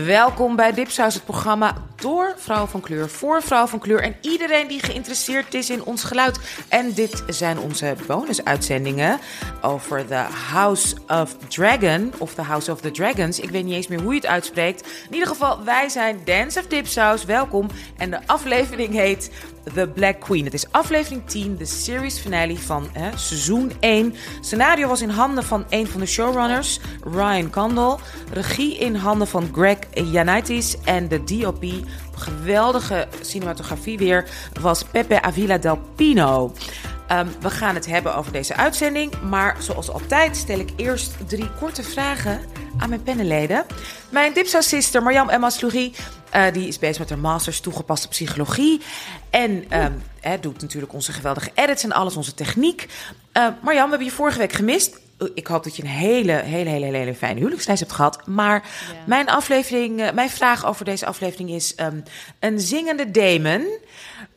Welkom bij Dipsaus, het programma door vrouw van kleur, voor vrouw van kleur en iedereen die geïnteresseerd is in ons geluid. En dit zijn onze bonusuitzendingen over The House of Dragon of The House of the Dragons. Ik weet niet eens meer hoe je het uitspreekt. In ieder geval, wij zijn Dance of Dipsaus. Welkom. En de aflevering heet The Black Queen. Het is aflevering 10, de series finale van hè, seizoen 1. Scenario was in handen van een van de showrunners, Ryan Condal. Regie in handen van Greg Janitis. En de DOP, geweldige cinematografie weer, was Pepe Avila del Pino. Um, we gaan het hebben over deze uitzending. Maar zoals altijd stel ik eerst drie korte vragen aan mijn pennenleden. Mijn Dipsa-sister Marjam Emma Slourie, uh, die is bezig met haar masters toegepaste psychologie. En um, hè, doet natuurlijk onze geweldige edits en alles, onze techniek. Uh, Marjam, we hebben je vorige week gemist. Ik hoop dat je een hele, hele, hele, hele, hele fijne huwelijksreis hebt gehad. Maar ja. mijn aflevering, uh, mijn vraag over deze aflevering is: um, een zingende demon.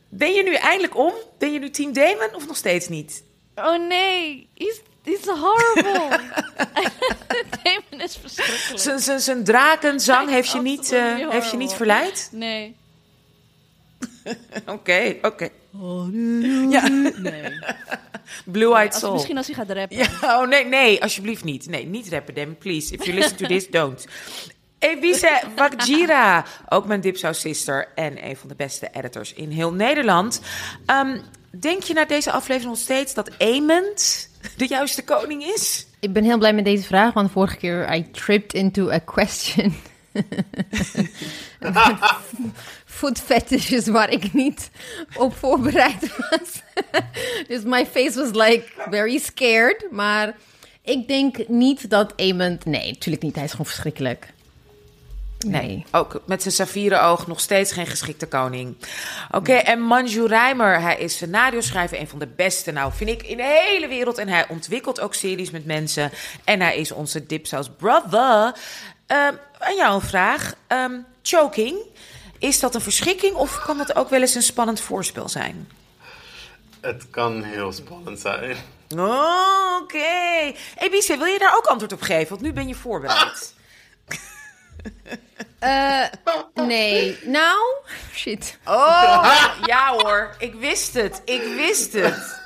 Ben je nu eindelijk om? Ben je nu Team Damon of nog steeds niet? Oh nee, is Dit is horrible. Damon is verschrikkelijk. Zijn drakenzang heeft je, niet, uh, heeft je niet verleid? Nee. Oké, oké. Okay. Ja. Nee. Blue Eyed als. Misschien als hij gaat rappen. Ja, oh nee, nee, alsjeblieft niet. Nee, niet rappen, Damon, please. If you listen to this, don't. Ebise Wakjira, ook mijn Dipsaus sister en een van de beste editors in heel Nederland. Um, denk je na deze aflevering nog steeds dat Amond de juiste koning is? Ik ben heel blij met deze vraag, want vorige keer I tripped into a question. Food fetishes waar ik niet op voorbereid was. dus my face was like very scared. Maar ik denk niet dat Amond... Nee, natuurlijk niet. Hij is gewoon verschrikkelijk. Nee. ook met zijn saffieren oog nog steeds geen geschikte koning. Oké, okay, en Manju Rijmer, hij is scenario-schrijver, een van de beste, nou vind ik, in de hele wereld. En hij ontwikkelt ook series met mensen. En hij is onze Dipsaus brother. Um, aan jou een vraag. Um, choking, is dat een verschrikking of kan dat ook wel eens een spannend voorspel zijn? Het kan heel spannend zijn. Oh, Oké. Okay. Ebice, wil je daar ook antwoord op geven? Want nu ben je voorbereid. Uh, nee. Nou, shit. Oh, ja hoor. Ik wist het. Ik wist het.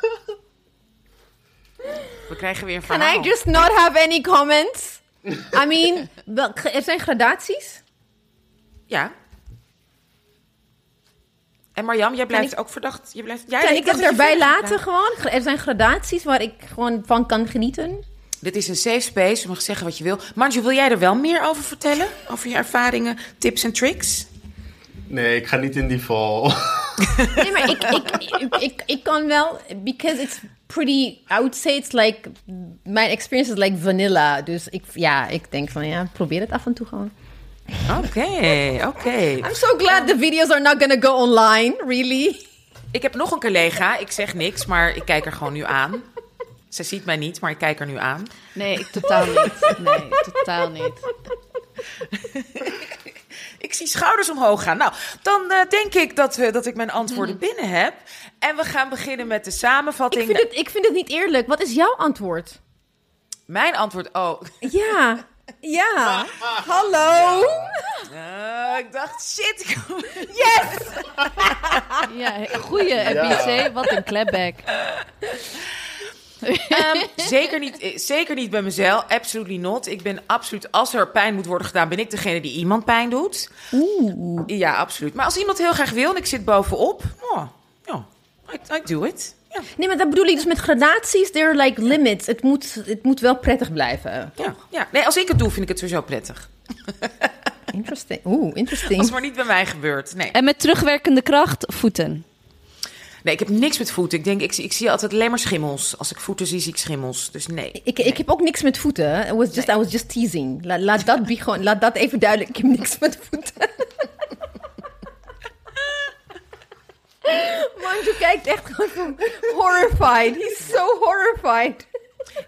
We krijgen weer een verhaal. Can I just not have any comments? I mean, er zijn gradaties. Ja. En Marjam, jij blijft ik, ook verdacht. Je blijft, jij kan ik het erbij laten gewoon? Er zijn gradaties waar ik gewoon van kan genieten. Dit is een safe space, je mag zeggen wat je wil. Manju, wil jij er wel meer over vertellen? Over je ervaringen, tips en tricks? Nee, ik ga niet in die val. nee, maar ik, ik, ik, ik, ik kan wel, because it's pretty, I would say it's like, my experience is like vanilla. Dus ik, ja, ik denk van ja, probeer het af en toe gewoon. Oké, okay, oké. Okay. I'm so glad the videos are not gonna go online, really. Ik heb nog een collega, ik zeg niks, maar ik kijk er gewoon nu aan. Ze ziet mij niet, maar ik kijk er nu aan. Nee, ik totaal niet. Nee, totaal niet. Ik zie schouders omhoog gaan. Nou, dan uh, denk ik dat, we, dat ik mijn antwoorden mm. binnen heb. En we gaan beginnen met de samenvatting. Ik vind, het, ik vind het niet eerlijk. Wat is jouw antwoord? Mijn antwoord? Oh. Ja. Ja. Hallo. Ja. Uh, ik dacht, shit. Yes! ja, goeie. Ja. Wat een clapback. Um, zeker, niet, zeker niet bij mezelf. Absolutely not. Ik ben absoluut, als er pijn moet worden gedaan, ben ik degene die iemand pijn doet. Oeh. Ja, absoluut. Maar als iemand heel graag wil en ik zit bovenop, oh, ja, I, I do it. Ja. Nee, maar dat bedoel ik dus met gradaties, there are like limits. Het moet, het moet wel prettig blijven. Ja, ja. Nee, als ik het doe, vind ik het sowieso prettig. Interesting. Oeh, interesting. Als het maar niet bij mij gebeurt. Nee. En met terugwerkende kracht voeten. Nee, ik heb niks met voeten. Ik denk, ik, ik zie altijd alleen maar schimmels. Als ik voeten zie, zie ik schimmels. Dus nee. Ik, ik heb ook niks met voeten. It was just, nee. I was just teasing. La, laat, dat be gewoon, laat dat even duidelijk. Ik heb niks met voeten. Manju kijkt echt gewoon horrified. He's so horrified.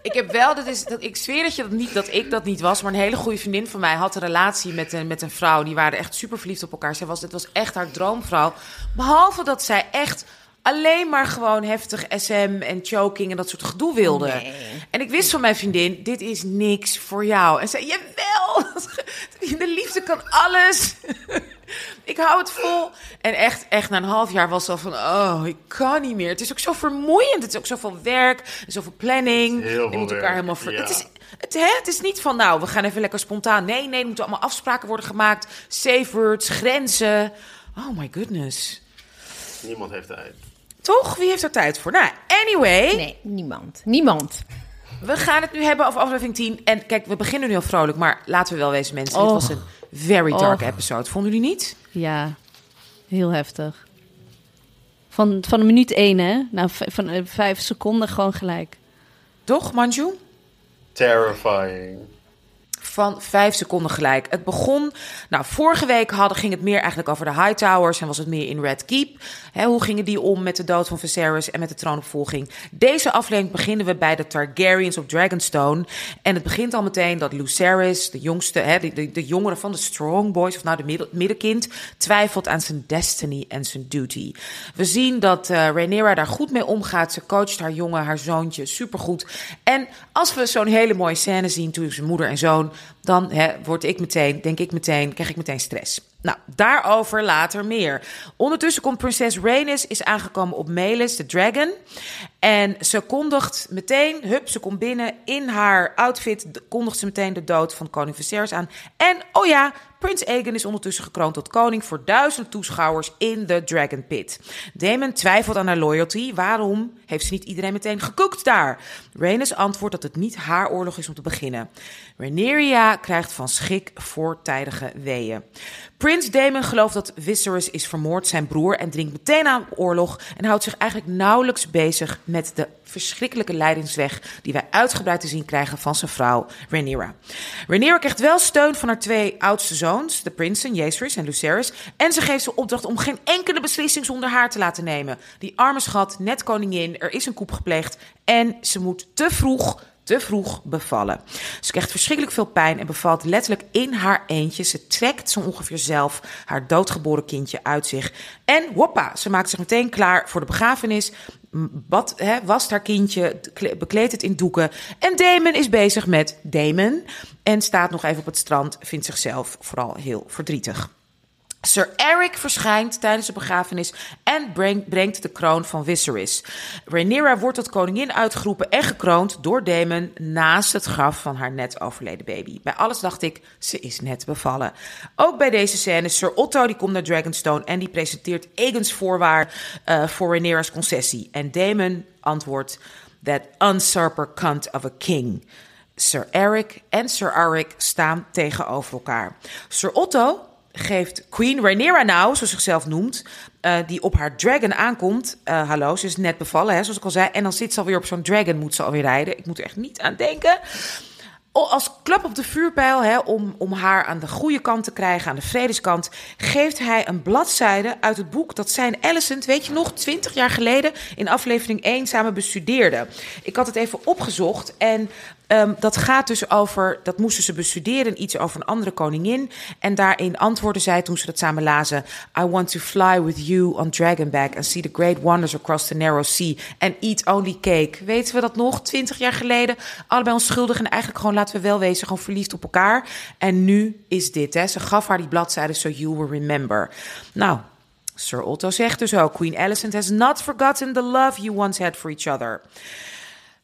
Ik heb wel, dat is, dat, ik zweer dat, je dat, niet, dat ik dat niet was, maar een hele goede vriendin van mij had een relatie met een, met een vrouw. Die waren echt super verliefd op elkaar. Zij was, het was echt haar droomvrouw. Behalve dat zij echt alleen maar gewoon heftig SM en choking en dat soort gedoe wilde. Nee. En ik wist van mijn vriendin, dit is niks voor jou. En zei, jawel, de liefde kan alles. ik hou het vol. En echt, echt na een half jaar was het al van, oh, ik kan niet meer. Het is ook zo vermoeiend. Het is ook zoveel werk, zoveel planning. Heel je veel moet elkaar helemaal... Ver... ja. Het, is, het, hè, het is niet van, nou, we gaan even lekker spontaan. Nee, nee, er moeten allemaal afspraken worden gemaakt. Safe words, grenzen. Oh my goodness. Niemand heeft tijd. Toch? Wie heeft er tijd voor? Nou, anyway. Nee, niemand. Niemand. We gaan het nu hebben over aflevering 10. En kijk, we beginnen nu al vrolijk, maar laten we wel wezen, mensen. Dit was een very dark episode. Vonden jullie niet? Ja, heel heftig. Van, van minuut één, hè? Nou, van eh, vijf seconden gewoon gelijk. Toch, Manju? Terrifying. Van vijf seconden gelijk. Het begon. Nou, vorige week hadden, ging het meer eigenlijk over de Hightowers. En was het meer in Red Keep. Hoe gingen die om met de dood van Viserys en met de troonopvolging? Deze aflevering beginnen we bij de Targaryens op Dragonstone. En het begint al meteen dat Lucerys, de jongste, de, de, jongere van de Strong Boys, of nou de midden- middenkind, twijfelt aan zijn destiny en zijn duty. We zien dat eh Rhaenyra daar goed mee omgaat. Ze coacht haar jongen, haar zoontje, supergoed. En als we zo'n hele mooie scène zien tussen moeder en zoon, dan hè, word ik meteen, denk ik meteen, krijg ik meteen stress. Nou, daarover later meer. Ondertussen komt prinses Rhaenys is aangekomen op Melis, de dragon. En ze kondigt meteen, hup, ze komt binnen in haar outfit, kondigt ze meteen de dood van koning Viserys aan. En, oh ja, Prins Aegon is ondertussen gekroond tot koning voor duizend toeschouwers in de Dragon Pit. Damon twijfelt aan haar loyalty. Waarom heeft ze niet iedereen meteen gekookt daar? Rhaenys antwoordt dat het niet haar oorlog is om te beginnen. Rhaenyra krijgt van schrik voortijdige weeën. Prins Damon gelooft dat Viserys is vermoord, zijn broer, en dringt meteen aan oorlog en houdt zich eigenlijk nauwelijks bezig met de verschrikkelijke leidingsweg die wij uitgebreid te zien krijgen van zijn vrouw Rhaenyra. Rhaenyra krijgt wel steun van haar twee oudste zoons, de prinsen Jaehaerys en Lucerys, en ze geeft ze opdracht om geen enkele beslissing zonder haar te laten nemen. Die arme schat, net koningin, er is een koep gepleegd en ze moet te vroeg te vroeg bevallen. Ze krijgt verschrikkelijk veel pijn en bevalt letterlijk in haar eentje. Ze trekt zo ongeveer zelf haar doodgeboren kindje uit zich. En hoppa, ze maakt zich meteen klaar voor de begrafenis. Bad, hè, wast haar kindje, kle- bekleedt het in doeken. En Damon is bezig met Damon. En staat nog even op het strand, vindt zichzelf vooral heel verdrietig. Sir Eric verschijnt tijdens de begrafenis en breng- brengt de kroon van Viserys. Rhaenyra wordt tot koningin uitgeroepen en gekroond door Daemon naast het graf van haar net overleden baby. Bij alles dacht ik, ze is net bevallen. Ook bij deze scène, Sir Otto die komt naar Dragonstone en die presenteert Aegon's voorwaar eh, voor Rhaenyra's concessie. En Daemon antwoordt, that usurper cunt of a king. Sir Eric en Sir Arik staan tegenover elkaar. Sir Otto geeft Queen Rhaenyra nou, zoals zichzelf noemt, eh, die op haar dragon aankomt. Eh, hallo, ze is net bevallen, hè, zoals ik al zei. En dan zit ze alweer op zo'n dragon, moet ze alweer rijden. Ik moet er echt niet aan denken. Als klap op de vuurpijl, hè, om, om haar aan de goede kant te krijgen, aan de vredeskant, geeft hij een bladzijde uit het boek dat zij en Alicent, weet je nog, 20 jaar geleden in aflevering 1 samen bestudeerden. Ik had het even opgezocht en ehm, dat gaat dus over, dat moesten ze bestuderen, iets over een andere koningin. En daarin antwoordde zij toen ze dat samen lazen, I want to fly with you on Dragonback and see the great wonders across the narrow sea and eat only cake. Weten we dat nog? 20 jaar geleden, allebei onschuldig en eigenlijk gewoon, laten we wel wezen, gewoon verliefd op elkaar. En nu is dit, hè. Ze gaf haar die bladzijde so you will remember. Nou, Sir Otto zegt dus ook, Queen Alicent has not forgotten the love you once had for each other.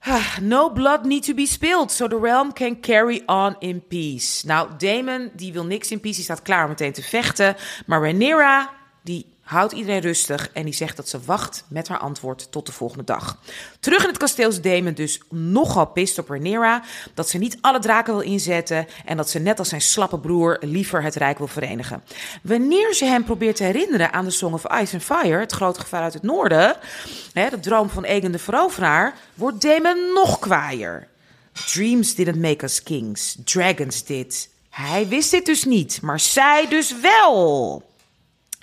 Ah, No blood need to be spilled, so the realm can carry on in peace. Nou, Damon, die wil niks in peace, die staat klaar om meteen te vechten. Maar Rhaenyra, die houdt iedereen rustig en die zegt dat ze wacht met haar antwoord tot de volgende dag. Terug in het kasteel is Damon dus nogal pist op Rhaenyra, dat ze niet alle draken wil inzetten en dat ze net als zijn slappe broer liever het rijk wil verenigen. Wanneer ze hem probeert te herinneren aan de Song of Ice and Fire, het grote gevaar uit het noorden, hè, de droom van Aegon de veroveraar, wordt Damon nog kwaaier. Dreams didn't make us kings, dragons did. Hij wist dit dus niet, maar zij dus wel.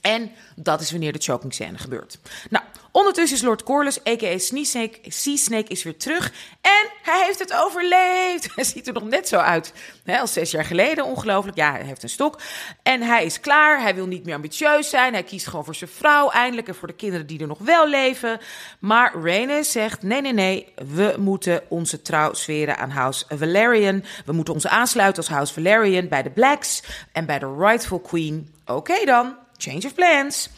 En dat is wanneer de choking scène gebeurt. Nou, ondertussen is Lord Corlys, a.k.a. Sea Snake, is weer terug. En hij heeft het overleefd. Hij ziet er nog net zo uit hè, als zes jaar geleden, ongelooflijk. Ja, hij heeft een stok. En hij is klaar. Hij wil niet meer ambitieus zijn. Hij kiest gewoon voor zijn vrouw eindelijk en voor de kinderen die er nog wel leven. Maar Rhaenys zegt, nee, nee, nee. We moeten onze trouw zweren aan House Valerian. We moeten ons aansluiten als House Valerian bij de Blacks en bij de rightful queen. Oké dan. Change of plans.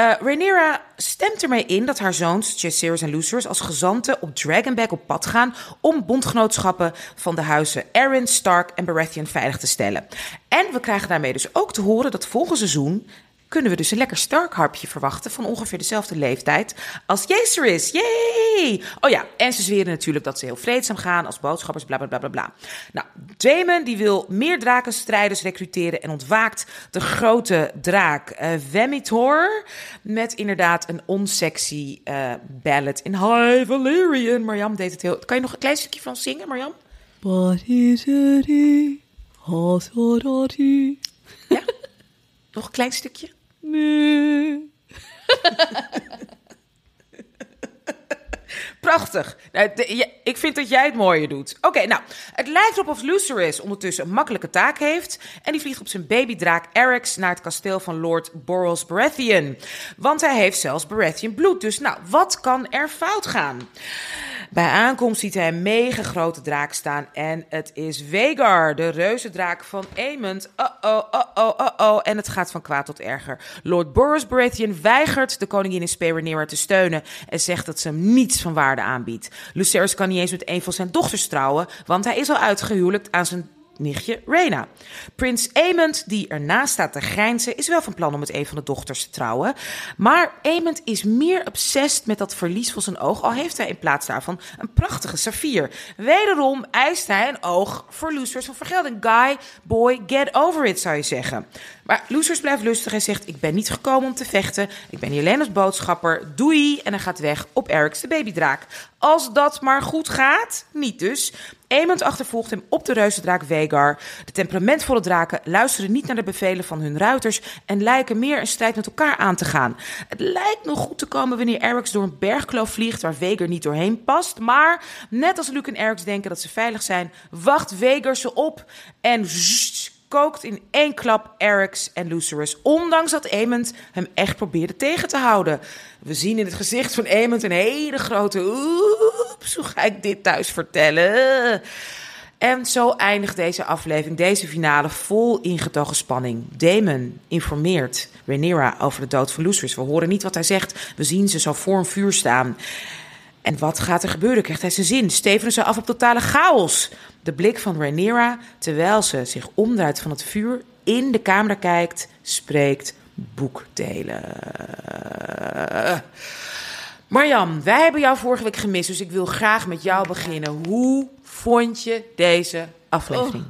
Uh, Rhaenyra stemt ermee in dat haar zoons, Jaceres en Lucerys, als gezanten op Dragonback op pad gaan om bondgenootschappen van de huizen Arryn, Stark en Baratheon veilig te stellen. En we krijgen daarmee dus ook te horen dat volgend seizoen kunnen we dus een lekker Stark harpje verwachten van ongeveer dezelfde leeftijd als Jacer is. Yay! Oh ja, en ze zweren natuurlijk dat ze heel vreedzaam gaan als boodschappers, bla bla bla bla bla. Nou, Damon die wil meer drakenstrijders recruteren en ontwaakt de grote draak uh, Vemitor met inderdaad een onsexy uh, ballad in High Valyrian. Marjam deed het heel... Kan je nog een klein stukje van zingen, Marjam? What is it? Ja? Nog een klein stukje? Prachtig. Nou, ik vind dat jij het mooier doet. Oké, nou, het lijkt erop of Lucerys ondertussen een makkelijke taak heeft. En die vliegt op zijn babydraak Eryx naar het kasteel van Lord Boros Baratheon. Want hij heeft zelfs Baratheon bloed. Dus nou, wat kan er fout gaan? Bij aankomst ziet hij een mega grote draak staan. En het is Vegar, de reuzendraak van Aemond. Uh-oh, uh-oh, uh-oh. En het gaat van kwaad tot erger. Lord Boros Baratheon weigert de koningin in Spe Rhaenyra te steunen... en zegt dat ze hem niets van waarde aanbiedt. Lucerys kan niet eens met een van zijn dochters trouwen... want hij is al uitgehuwelijkt aan zijn nichtje Rhaena. Prins Aemond, die ernaast staat te grijnzen, is wel van plan om met een van de dochters te trouwen. Maar Aemond is meer obsessed met dat verlies van zijn oog, al heeft hij in plaats daarvan een prachtige saffier. Wederom eist hij een oog voor Lucerys van vergelding. Guy, boy, get over it, zou je zeggen. Maar Lucerys blijft lustig en zegt, ik ben niet gekomen om te vechten. Ik ben hier alleen als boodschapper. Doei! En hij gaat weg op Eryx de babydraak. Als dat maar goed gaat, niet dus. Aemond achtervolgt hem op de reuzendraak Vegar. De temperamentvolle draken luisteren niet naar de bevelen van hun ruiters en lijken meer een strijd met elkaar aan te gaan. Het lijkt nog goed te komen wanneer Eryx door een bergkloof vliegt waar Vegar niet doorheen past. Maar net als Luke en Eryx denken dat ze veilig zijn, wacht Vegar ze op en kookt in één klap Eryx en Lucerys. Ondanks dat Aemond hem echt probeerde tegen te houden. We zien in het gezicht van Aemond een hele grote... Oeps, hoe ga ik dit thuis vertellen? En zo eindigt deze aflevering, deze finale, vol ingetogen spanning. Damon informeert Rhaenyra over de dood van Lucerys. We horen niet wat hij zegt. We zien ze zo voor een vuur staan. En wat gaat er gebeuren? Krijgt hij zijn zin? Stevenen ze af op totale chaos? De blik van Rhaenyra, terwijl ze zich omdraait van het vuur, in de camera kijkt, spreekt boekdelen. Marjam, wij hebben jou vorige week gemist, dus ik wil graag met jou beginnen. Hoe vond je deze aflevering?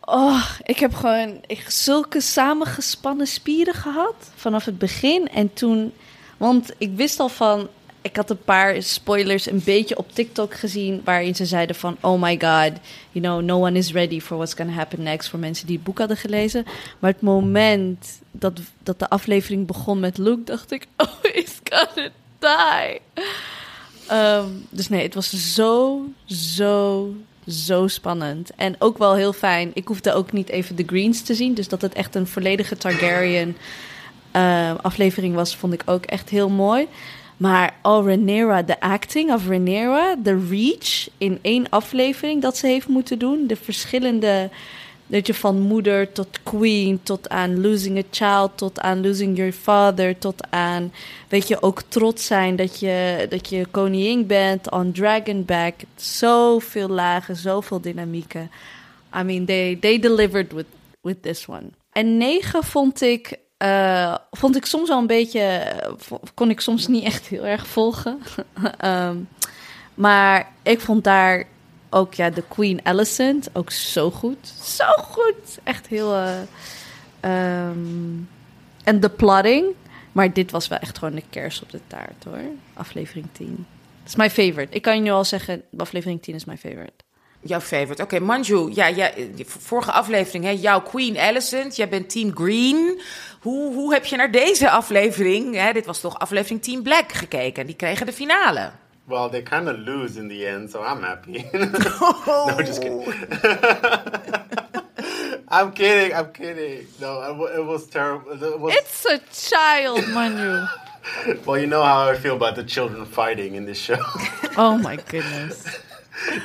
Oh, ik heb gewoon ik, zulke samengespannen spieren gehad vanaf het begin. En toen, want ik wist al van, ik had een paar spoilers een beetje op TikTok gezien, waarin ze zeiden van, oh my god, you know, no one is ready for what's gonna happen next, voor mensen die het boek hadden gelezen. Maar het moment dat, dat de aflevering begon met Luke, dacht ik, oh, he's gonna die. Ehm, dus nee, het was zo, zo, zo spannend. En ook wel heel fijn. Ik hoefde ook niet even de Greens te zien. Dus dat het echt een volledige Targaryen eh, aflevering was, vond ik ook echt heel mooi. Maar oh, Rhaenyra, de acting of Rhaenyra, de reach in één aflevering dat ze heeft moeten doen. De verschillende, dat je van moeder tot queen, tot aan losing a child, tot aan losing your father, tot aan, weet je, ook trots zijn dat je, dat je koningin bent on Dragonback. Zoveel lagen, zoveel dynamieken. I mean, they, they delivered with, with this one. En negen vond ik, eh, vond ik soms wel een beetje, eh, kon ik soms niet echt heel erg volgen. Ehm, maar ik vond daar ook ja, de Queen Alicent ook zo goed. Zo goed. Echt heel. eh, ehm, en de plotting. Maar dit was wel echt gewoon de kers op de taart hoor. Aflevering 10. Dat is mijn favorite. Ik kan je nu al zeggen, aflevering 10 is mijn favorite. Jouw favorite. Oké, Manju. Ja, ja, vorige aflevering, hè, jouw Queen Alicent. Jij bent Team Green. Hoe, hoe heb je naar deze aflevering, hè, dit was toch aflevering Team Black, gekeken? Die kregen de finale. Well, they kind of lose in the end, so I'm happy. no, just kidding. I'm kidding. I'm kidding. No, it wa- it was terrible. It was, It's a child, Manu. well, you know how I feel about the children fighting in this show. Oh my goodness.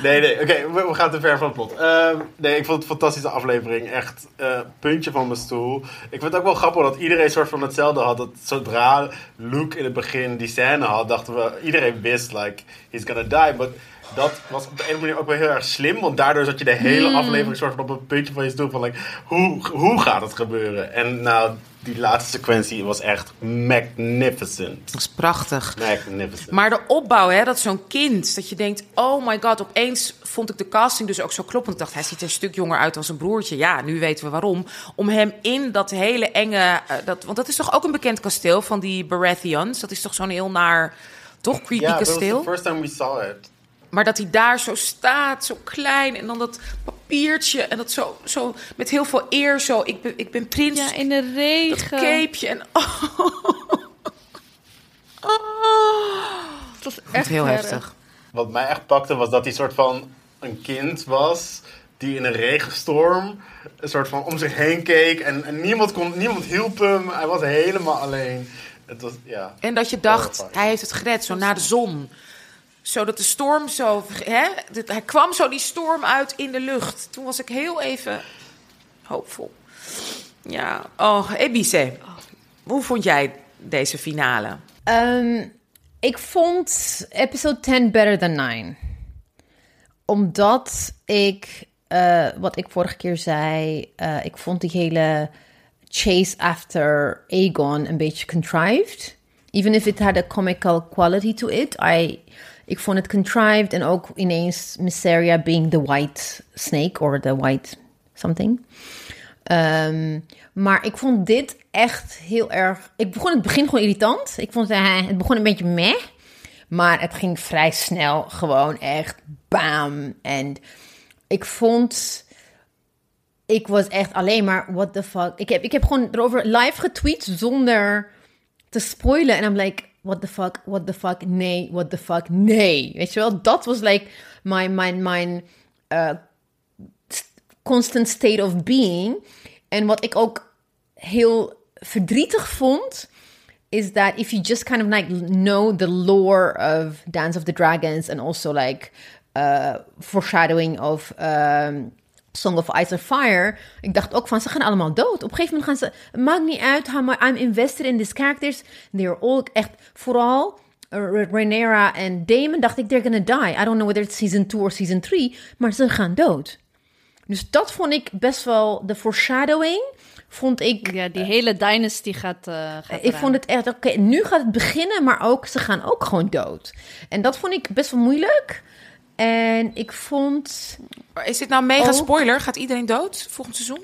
Nee, nee. Oké, we, gaan te ver van het plot. Ehm, nee, ik vond het een fantastische aflevering. Echt eh, puntje van mijn stoel. Ik vind het ook wel grappig dat iedereen soort van hetzelfde had. Dat zodra Luke in het begin die scène had, dachten we... Iedereen wist, like, he's gonna die. Maar dat was op de ene manier ook wel heel erg slim. Want daardoor zat je de hele aflevering soort van op een puntje van je stoel. Van, like, hoe, hoe gaat het gebeuren? En nou, die laatste sequentie was echt magnificent. Dat is prachtig. Magnificent. Maar de opbouw, hè, dat zo'n kind, dat je denkt, oh my god, opeens vond ik de casting dus ook zo kloppend. Ik dacht, hij ziet er een stuk jonger uit dan zijn broertje. Ja, nu weten we waarom. Om hem in dat hele enge, eh, dat, want dat is toch ook een bekend kasteel van die Baratheons. Dat is toch zo'n heel naar, toch creepy Ja, kasteel. the first time we saw it. Maar dat hij daar zo staat, zo klein. En dan dat papiertje. En dat zo, zo met heel veel eer zo. Ik ben, ik ben prins. Ja, in de dat regen. capeje. En, oh. Oh. Het was Echt heel erg. heftig. Wat mij echt pakte was dat hij soort van een kind was die in een regenstorm een soort van om zich heen keek en, en niemand, kon, niemand hielp hem. Hij was helemaal alleen. Het was, ja. En dat je dacht, hij heeft het gered, zo naar de zon. Zodat de storm zo... Hè, hij kwam zo die storm uit in de lucht. Toen was ik heel even hoopvol. Ja, oh, Ebice. Hoe vond jij deze finale? Ehm, ik vond episode 10 better than 9. Omdat ik, eh, wat ik vorige keer zei, eh, ik vond die hele chase after Aegon een beetje contrived. Even if it had a comical quality to it, I, ik vond het contrived en ook ineens Mysteria being the white snake or the white something. Ehm, maar ik vond dit echt heel erg. Ik begon het begin gewoon irritant. Ik vond eh, het begon een beetje meh. Maar het ging vrij snel gewoon echt bam. En ik vond. Ik was echt alleen maar, what the fuck. Ik heb, ik heb gewoon erover live getweet zonder te spoilen. En I'm like, what the fuck, what the fuck, nee, what the fuck, nee. Weet je wel, dat was like mijn, mijn, mijn uh, constant state of being. En wat ik ook heel verdrietig vond, is that if you just kind of like know the lore of Dance of the Dragons and also like uh, foreshadowing of um, Song of Ice and Fire. Ik dacht ook van, ze gaan allemaal dood. Op een gegeven moment gaan ze, maakt niet uit, I'm invested in these characters. They're all echt, vooral uh, Rhaenyra en Damon, dacht ik, they're gonna die. I don't know whether it's season 2 or season 3, maar ze gaan dood. Dus dat vond ik best wel, de foreshadowing, vond ik... Ja, die hele dynasty gaat, eh gaat Ik eraan. vond het echt, oké, nu gaat het beginnen, maar ook, ze gaan ook gewoon dood. En dat vond ik best wel moeilijk. En ik vond... Is dit nou mega Ook- spoiler? Gaat iedereen dood volgend seizoen?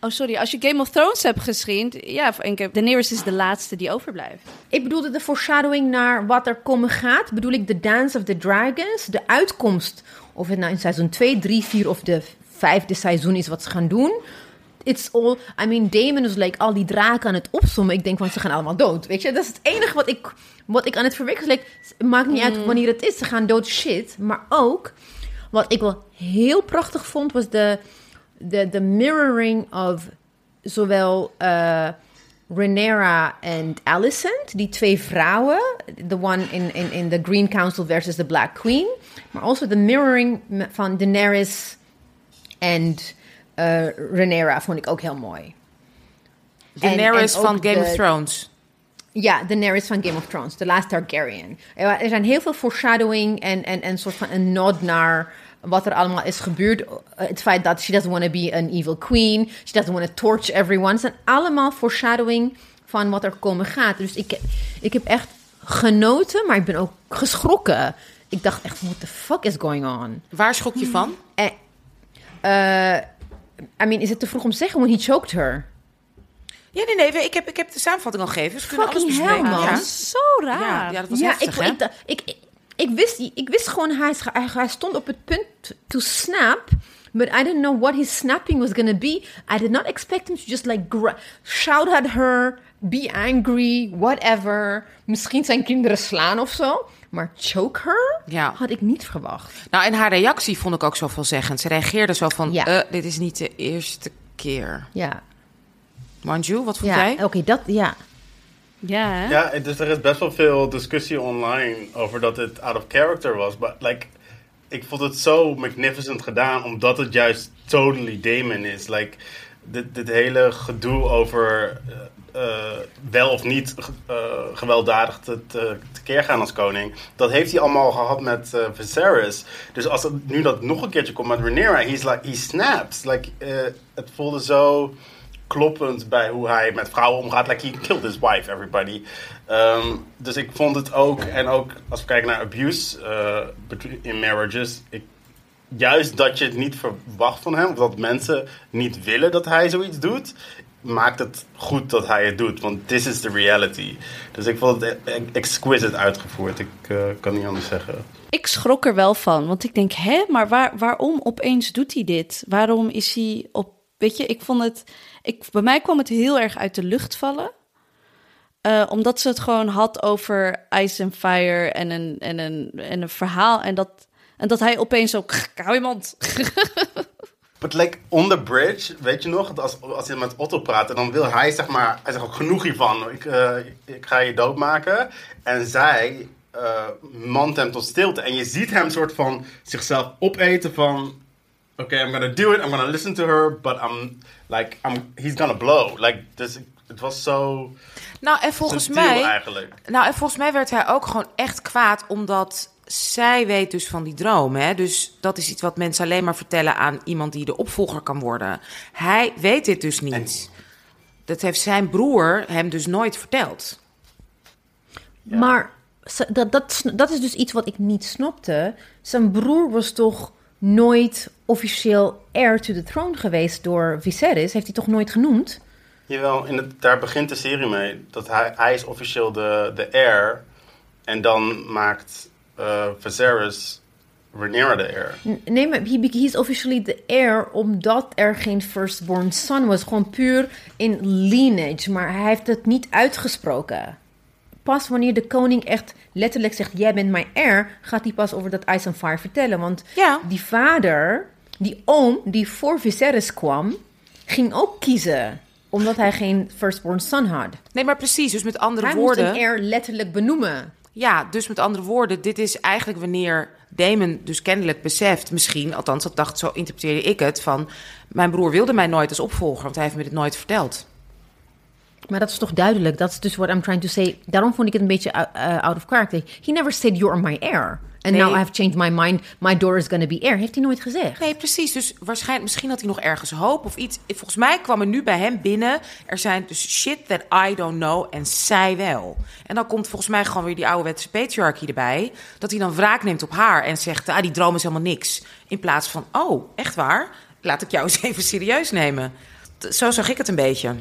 Oh, sorry. Als je Game of Thrones hebt gezien... Ja, ik- Daenerys is de laatste die overblijft. Ik bedoelde de foreshadowing naar wat er komen gaat. Bedoel ik de Dance of the Dragons. De uitkomst, of het nou in seizoen 2, 3, 4 of de vijfde seizoen is wat ze gaan doen. It's all... I mean, Damon is like al die draken aan het opzommen. Ik denk van, ze gaan allemaal dood. Weet je, dat is het enige wat ik, wat ik aan het verwikkelen... Like, het maakt niet uit wanneer het is. Ze gaan dood shit. Maar ook, wat ik wel heel prachtig vond, was de, de, de mirroring of zowel uh, Rhaenyra en Alicent, die twee vrouwen, the one in, in, in the Green Council versus the Black Queen, maar also de mirroring van Daenerys en uh, Rhaenyra vond ik ook heel mooi. En- Daenerys en van Game of Thrones. Ja, Daenerys van Game of Thrones, The Last Targaryen. Er zijn heel veel foreshadowing en, en, en soort van een nod naar wat er allemaal is gebeurd. Uh, Het feit dat she doesn't want to be an evil queen. She doesn't want to torch everyone. Het zijn allemaal foreshadowing van wat er komen gaat. Dus ik, ik heb echt genoten, maar ik ben ook geschrokken. Ik dacht echt, what the fuck is going on? Waar schrok je van? Eh, eh, I mean, is het te vroeg om te zeggen when he choked her? Ja, nee, nee. Ik heb, ik heb de samenvatting al gegeven. Dus we kunnen alles Fucking hell, man. Ja. Zo raar. Ja, ja, dat was ja, heftig, ik, ik, ik, ik, ik wist, ik wist gewoon, hij, hij, stond op het punt to snap but I didn't know what his snapping was gonna be. I did not expect him to just like shout at her, be angry, whatever. Misschien zijn kinderen slaan of zo. Maar choke her? Ja. Had ik niet verwacht. Nou, en haar reactie vond ik ook zo veelzeggend. Ze reageerde zo van, Ja. eh, dit is niet de eerste keer. Ja. Manju, wat vond Ja, jij? oké, dat, ja. Ja, hè? Ja, dus er is best wel veel discussie online over dat het out of character was. Maar like, ik vond het zo magnificent gedaan, omdat het juist totally Damon is. Like, dit, dit hele gedoe over eh, wel of niet eh, gewelddadig te, te, tekeer gaan als koning. Dat heeft hij allemaal gehad met eh Viserys. Dus als nu dat nog een keertje komt met Rhaenyra, he's like, he snaps. Like, het voelde zo kloppend bij hoe hij met vrouwen omgaat. Like, he killed his wife, everybody. Ehm, dus ik vond het ook, en ook als we kijken naar abuse in marriages, ik, juist dat je het niet verwacht van hem, of dat mensen niet willen dat hij zoiets doet, maakt het goed dat hij het doet. Want this is the reality. Dus ik vond het e- exquisite uitgevoerd. Ik eh, kan niet anders zeggen. Ik schrok er wel van, want ik denk, hè, maar waar, waarom opeens doet hij dit? Waarom is hij op, weet je, ik vond het, ik, bij mij kwam het heel erg uit de lucht vallen. Eh, omdat ze het gewoon had over Ice and Fire en een, en een, en een verhaal. En dat, en dat hij opeens ook, hou. But like on the bridge, weet je nog, als, als je met Otto praat, en dan wil hij zeg maar, hij zegt ook genoeg hiervan, ik, eh, ik ga je doodmaken. En zij eh mand hem tot stilte. En je ziet hem soort van zichzelf opeten van, oké, I'm gonna do it, I'm gonna listen to her, but I'm, like, I'm, he's gonna blow. Like, dus het was zo Nou, en volgens mij... eigenlijk. Nou, en volgens mij werd hij ook gewoon echt kwaad, omdat zij weet dus van die droom. Hè? Dus dat is iets wat mensen alleen maar vertellen aan iemand die de opvolger kan worden. Hij weet dit dus niet. Dat heeft zijn broer hem dus nooit verteld. Maar dat, dat, dat is dus iets wat ik niet snapte. Zijn broer was toch nooit officieel heir to the throne geweest door Viserys? Heeft hij toch nooit genoemd? Jawel, in het, daar begint de serie mee. Dat hij, hij is officieel de, de heir. En dan maakt eh Viserys Rhaenyra de heir. Nee, maar he, he is officially the heir omdat er geen firstborn son was. Gewoon puur in lineage. Maar hij heeft het niet uitgesproken. Pas wanneer de koning echt letterlijk zegt: Jij bent mijn heir, gaat hij pas over dat Ice and Fire vertellen. Want Ja. die vader, die oom die voor Viserys kwam, ging ook kiezen. Omdat hij geen firstborn son had. Nee, maar precies. Dus met andere Hij moest woorden. een heir letterlijk benoemen. Ja, dus met andere woorden, dit is eigenlijk wanneer Damon dus kennelijk beseft, misschien, althans dat dacht, zo interpreteerde ik het, van mijn broer wilde mij nooit als opvolger, want hij heeft me dit nooit verteld. Maar dat is toch duidelijk? Dat is dus what I'm trying to say. Daarom vond ik het een beetje uh, out of character. He never said you're my heir. And Nee. now I have changed my mind. My daughter is gonna be heir. Heeft hij nooit gezegd. Nee, precies. Dus waarschijnlijk, misschien had hij nog ergens hoop of iets. Volgens mij kwam er nu bij hem binnen. Er zijn dus shit that I don't know en zij wel. En dan komt volgens mij gewoon weer die ouderwetse patriarchy erbij. Dat hij dan wraak neemt op haar en zegt: ah, die droom is helemaal niks. In plaats van: oh, echt waar? Laat ik jou eens even serieus nemen. Zo zag ik het een beetje.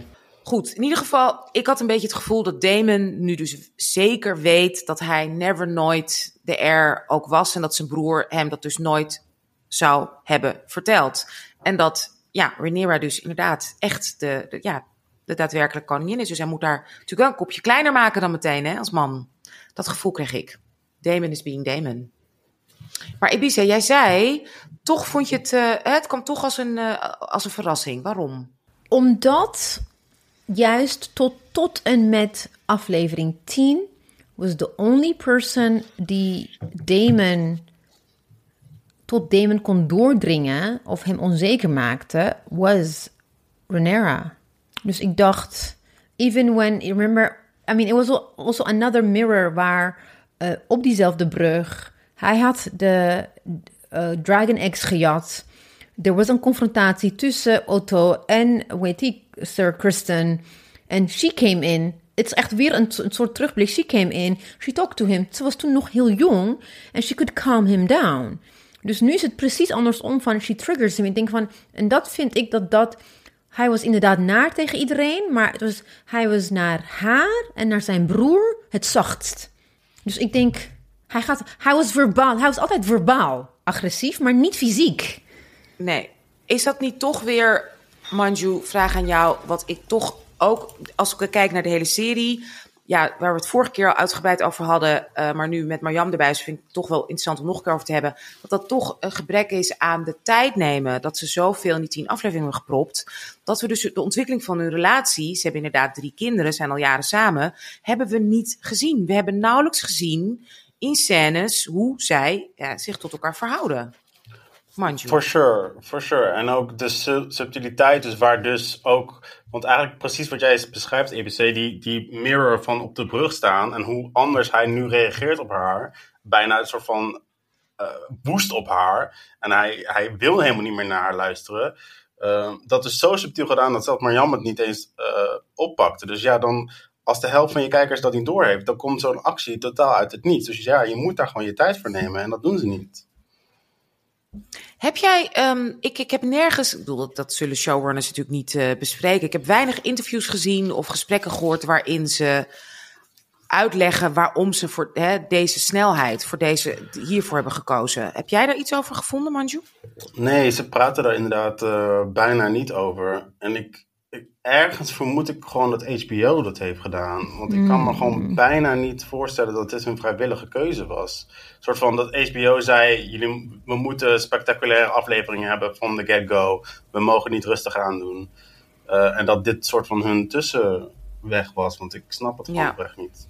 Goed, in ieder geval, ik had een beetje het gevoel dat Damon nu dus zeker weet dat hij never nooit de heir ook was. En dat zijn broer hem dat dus nooit zou hebben verteld. En dat, ja, Rhaenyra dus inderdaad echt de, de, ja, de daadwerkelijke koningin is. Dus hij moet daar natuurlijk wel een kopje kleiner maken dan meteen, hè, als man. Dat gevoel kreeg ik. Damon is being Damon. Maar Ibiza, jij zei, toch vond je het, eh, het kwam toch als een, eh, als een verrassing. Waarom? Omdat juist tot, tot en met aflevering 10 was the only person die Damon tot Damon kon doordringen of hem onzeker maakte, was Rhaenyra. Dus ik dacht, even when, remember, I mean, it was al- also another mirror waar eh, op diezelfde brug, hij had de eh, Dragon Eggs gejat. Er was een confrontatie tussen Otto en, heet die, Sir Kristen. En she came in. Het is echt weer een, soort terugblik. She came in, she talked to him. Ze was toen nog heel jong en she could calm him down. Dus nu is het precies andersom van she triggers him. Ik denk van, en dat vind ik dat dat... Hij was inderdaad naar tegen iedereen, maar het was, hij was naar haar en naar zijn broer het zachtst. Dus ik denk, hij, gaat, hij was verbaal. Hij was altijd verbaal agressief, maar niet fysiek. Nee, Is dat niet toch weer, Manju, vraag aan jou, wat ik toch ook, als ik kijk naar de hele serie, ja, waar we het vorige keer al uitgebreid over hadden, eh, maar nu met Marjam erbij, vind ik het toch wel interessant om nog een keer over te hebben, dat dat toch een gebrek is aan de tijd nemen, dat ze zoveel in die tien afleveringen hebben gepropt, dat we dus de ontwikkeling van hun relatie, ze hebben inderdaad drie kinderen, zijn al jaren samen, hebben we niet gezien. We hebben nauwelijks gezien in scènes hoe zij ja, zich tot elkaar verhouden. For sure, for sure. En ook de su- subtiliteit, dus waar dus ook... Want eigenlijk precies wat jij beschrijft, EBC, die, die mirror van op de brug staan... en hoe anders hij nu reageert op haar. Bijna een soort van woest op haar. En hij, hij wil helemaal niet meer naar haar luisteren. Eh, dat is zo subtiel gedaan dat zelfs Marjam het niet eens eh, oppakte. Dus ja, dan... Als de helft van je kijkers dat niet doorheeft, dan komt zo'n actie totaal uit het niets. Dus ja, je moet daar gewoon je tijd voor nemen en dat doen ze niet. Heb jij, ehm, ik, ik heb nergens, ik bedoel, dat, zullen showrunners natuurlijk niet eh, bespreken. Ik heb weinig interviews gezien of gesprekken gehoord waarin ze uitleggen waarom ze voor hè, deze snelheid, voor deze, hiervoor hebben gekozen. Heb jij daar iets over gevonden, Manju? Nee, ze praten daar inderdaad eh, bijna niet over. En ik, ergens vermoed ik gewoon dat HBO dat heeft gedaan. Want ik kan me gewoon bijna niet voorstellen dat dit een vrijwillige keuze was. Een soort van dat HBO zei, jullie, we moeten spectaculaire afleveringen hebben van de get-go. We mogen niet rustig aandoen. Eh, en dat dit soort van hun tussenweg was. Want ik snap het gewoon Ja. oprecht niet.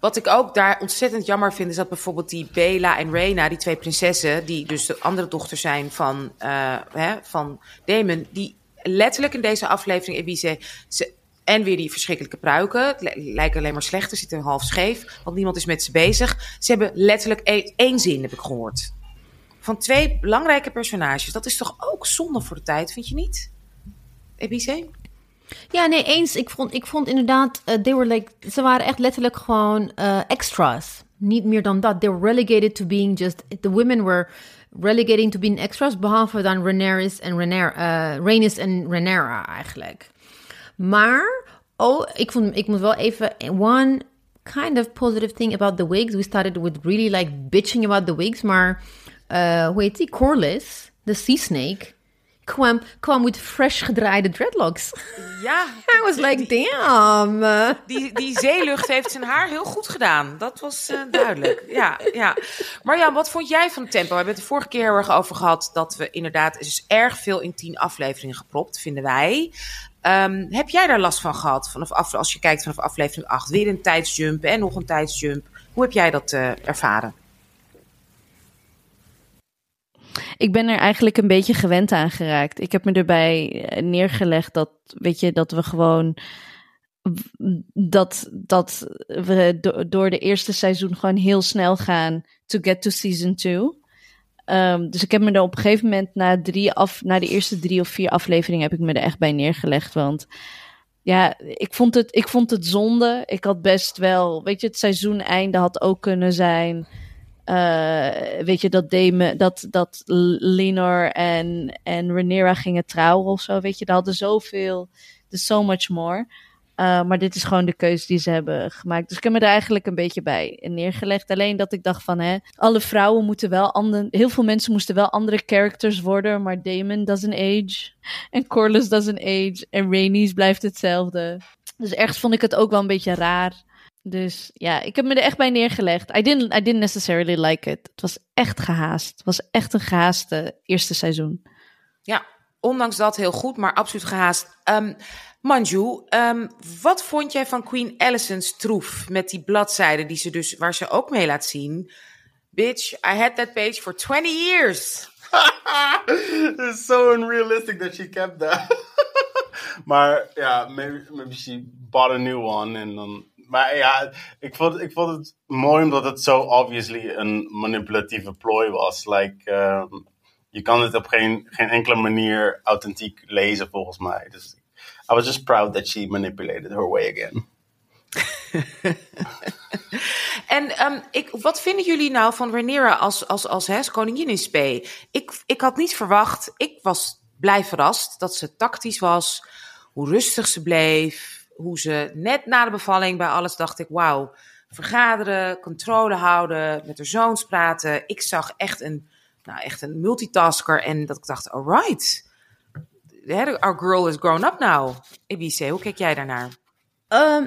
Wat ik ook daar ontzettend jammer vind, is dat bijvoorbeeld die Bela en Reina, die twee prinsessen, die dus de andere dochter zijn van, eh, hè, van Damon, die letterlijk in deze aflevering, Ebice, ze, en weer die verschrikkelijke pruiken, het li- lijken alleen maar slecht, ze zitten half scheef, want niemand is met ze bezig. Ze hebben letterlijk e- één zin, heb ik gehoord. Van twee belangrijke personages. Dat is toch ook zonde voor de tijd, vind je niet? Ebice? Ja, nee, eens. Ik vond, ik vond inderdaad, eh, they were like, ze waren echt letterlijk gewoon eh, extras. Niet meer dan dat. They were relegated to being just, the women were relegating to being extras, behalve dan Rhaenyra en Rhaenyra, eh Rhaenys en Rhaenyra eigenlijk. Maar, oh, ik, vond, ik moet wel even, one kind of positive thing about the wigs. We started with really like bitching about the wigs, maar, eh hoe heet die? Corliss, de sea snake, kwam, kwam met fresh gedraaide dreadlocks. Ja, I was like, damn. Uh, Die, die zeelucht heeft zijn haar heel goed gedaan. Dat was eh, duidelijk. Ja, ja. Marjan, wat vond jij van het tempo? We hebben het de vorige keer heel erg over gehad dat we inderdaad is erg veel in tien afleveringen gepropt, vinden wij. Ehm, heb jij daar last van gehad? Vanaf af, als je kijkt vanaf aflevering 8, weer een tijdsjump en nog een tijdsjump. Hoe heb jij dat eh, ervaren? Ik ben er eigenlijk een beetje gewend aan geraakt. Ik heb me erbij eh, neergelegd dat, weet je, dat we gewoon. Dat, dat we do- door de eerste seizoen gewoon heel snel gaan to get to season 2. Ehm, dus ik heb me er op een gegeven moment na, drie af, na de eerste drie of vier afleveringen heb ik me er echt bij neergelegd. Want ja, ik vond het, ik vond het zonde. Ik had best wel, weet je, het seizoeneinde had ook kunnen zijn. Eh, weet je, dat Dame, dat, dat Lenor en, en Rhaenyra gingen trouwen of zo. Weet je, daar hadden zoveel, there's so much more. Uh, maar dit is gewoon de keuze die ze hebben gemaakt. Dus ik heb me er eigenlijk een beetje bij neergelegd. Alleen dat ik dacht van, hè, alle vrouwen moeten wel andere... Heel veel mensen moesten wel andere characters worden. Maar Damon doesn't age. En Corlys doesn't age. En Rhaenys blijft hetzelfde. Dus ergens vond ik het ook wel een beetje raar. Dus ja, ik heb me er echt bij neergelegd. I didn't, I didn't necessarily like it. Het was echt gehaast. Het was echt een gehaaste eerste seizoen. Ja, ondanks dat heel goed, maar absoluut gehaast. Um, Manju, um, wat vond jij van Queen Alison's troef met die bladzijden die ze dus, waar ze ook mee laat zien? Bitch, I had that page for 20 years. It's so unrealistic that she kept that. maar ja, maybe, maybe she bought a new one en dan... Maar ja, ik vond, ik vond het mooi omdat het zo obviously een manipulatieve plooi was. Like, um, je kan het op geen, geen enkele manier authentiek lezen volgens mij. Dus I was just proud that she manipulated her way again. en um, ik, wat vinden jullie nou van Rhaenyra als, als, als, als koningin in spe? Ik, ik had niet verwacht, ik was blij verrast dat ze tactisch was, hoe rustig ze bleef, hoe ze net na de bevalling bij alles dacht ik, wauw, vergaderen, controle houden, met haar zoons praten. Ik zag echt een, nou echt een multitasker en dat ik dacht, alright, our girl is grown up now. Ibiza, hoe kijk jij daarnaar? Ehm,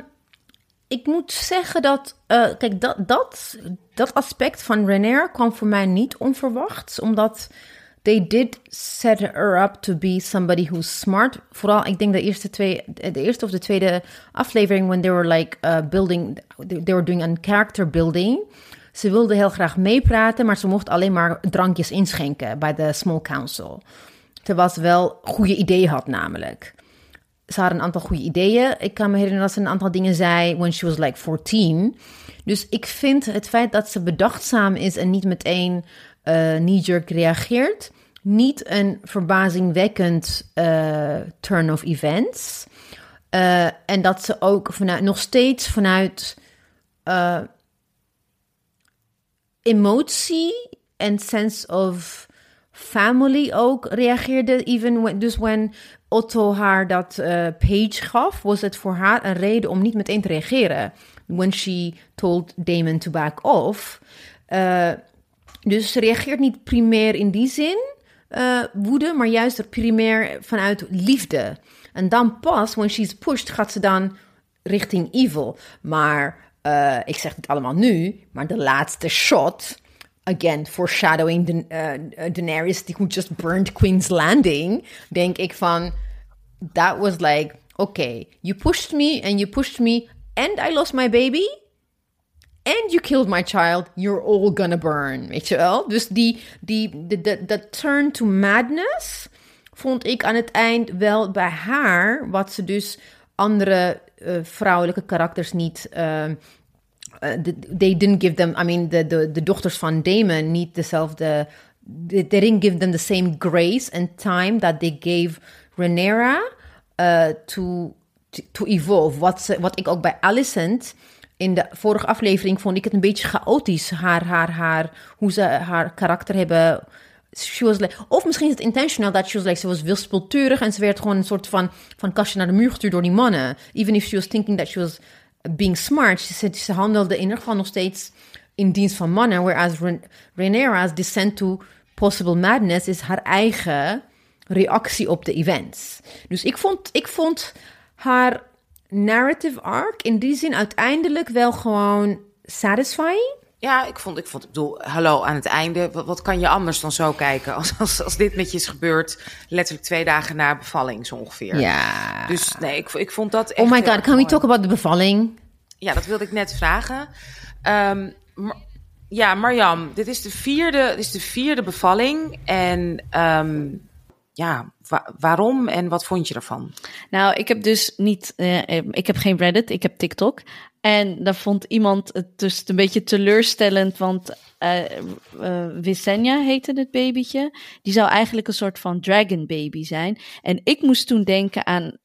ik moet zeggen dat, eh, kijk, dat, dat, dat aspect van Renair kwam voor mij niet onverwachts, omdat they did set her up to be somebody who's smart. Vooral, ik denk de eerste twee, de eerste of de tweede aflevering, when they were like uh, building, they were doing character building. Ze wilde heel graag meepraten, maar ze mocht alleen maar drankjes inschenken bij de small council. Terwijl ze wel goede ideeën had, namelijk. Ze had een aantal goede ideeën. Ik kan me herinneren dat ze een aantal dingen zei when she was like 14. Dus ik vind het feit dat ze bedachtzaam is en niet meteen uh, knee-jerk reageert, niet een verbazingwekkend uh, turn of events. Uh, en dat ze ook vanuit, nog steeds vanuit uh, emotie en sense of family ook reageerde. Even dus when Otto haar dat page gaf, was het voor haar een reden om niet meteen te reageren. When she told Damon to back off. dus ze reageert niet primair in die zin uh, woede, maar juist primair vanuit liefde. En dan pas, when she's pushed, gaat ze dan richting evil. Maar uh, ik zeg het allemaal nu, maar de laatste shot, again, foreshadowing the, uh, Daenerys who just burned Queen's Landing, denk ik van, that was like, okay, you pushed me and you pushed me and I lost my baby and you killed my child, you're all gonna burn. Weet je wel? Dus die, die, de turn to madness vond ik aan het eind wel bij haar, wat ze dus andere uh, vrouwelijke karakters niet. Uh, they didn't give them, I mean, de, de, de dochters van Damon niet dezelfde. They didn't give them the same grace and time that they gave Rhaenyra uh, to, to, to evolve. Wat, ze, wat ik ook bij Alicent in de vorige aflevering vond ik het een beetje chaotisch. Haar, haar, haar, hoe ze haar karakter hebben. She was of misschien is het intentional dat she was like, ze was wispelturig en ze werd gewoon een soort van, van kastje naar de muur gestuurd door die mannen. Even if she was thinking that she was being smart, ze, ze handelde in ieder geval nog steeds in dienst van mannen. Whereas Rhaenyra's descent to possible madness is haar eigen reactie op de events. Dus ik vond, ik vond haar narrative arc in die zin uiteindelijk wel gewoon satisfying? Ja, ik vond, ik vond, ik bedoel, hallo, aan het einde, wat, wat kan je anders dan zo kijken als, als, als dit met je is gebeurd, letterlijk twee dagen na bevalling zo ongeveer. Ja. Dus nee, ik, ik vond dat echt Oh my god, can we talk about de bevalling? Ja, dat wilde ik net vragen. Um, maar, ja, Marjam, dit is de vierde, dit is de vierde bevalling en um, ja, wa waarom en wat vond je ervan? Nou, ik heb dus niet, uh, ik heb geen Reddit, ik heb TikTok. En daar vond iemand het dus een beetje teleurstellend, want uh, Visenya heette het babytje. Die zou eigenlijk een soort van dragon baby zijn. En ik moest toen denken aan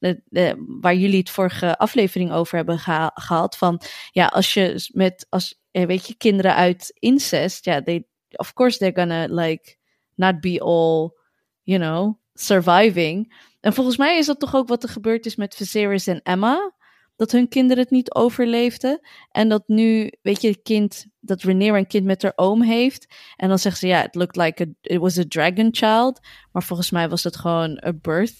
waar jullie het vorige aflevering over hebben geha gehad. Van ja, als je met, als, weet je, kinderen uit incest, ja, they, of course they're gonna like not be all, you know, surviving. En volgens mij is dat toch ook wat er gebeurd is met Viserys en Emma. Dat hun kinderen het niet overleefden. En dat nu, weet je, het kind, dat Rhaenyra een kind met haar oom heeft. En dan zegt ze, ja, it looked like it was a dragon child. Maar volgens mij was het gewoon a birth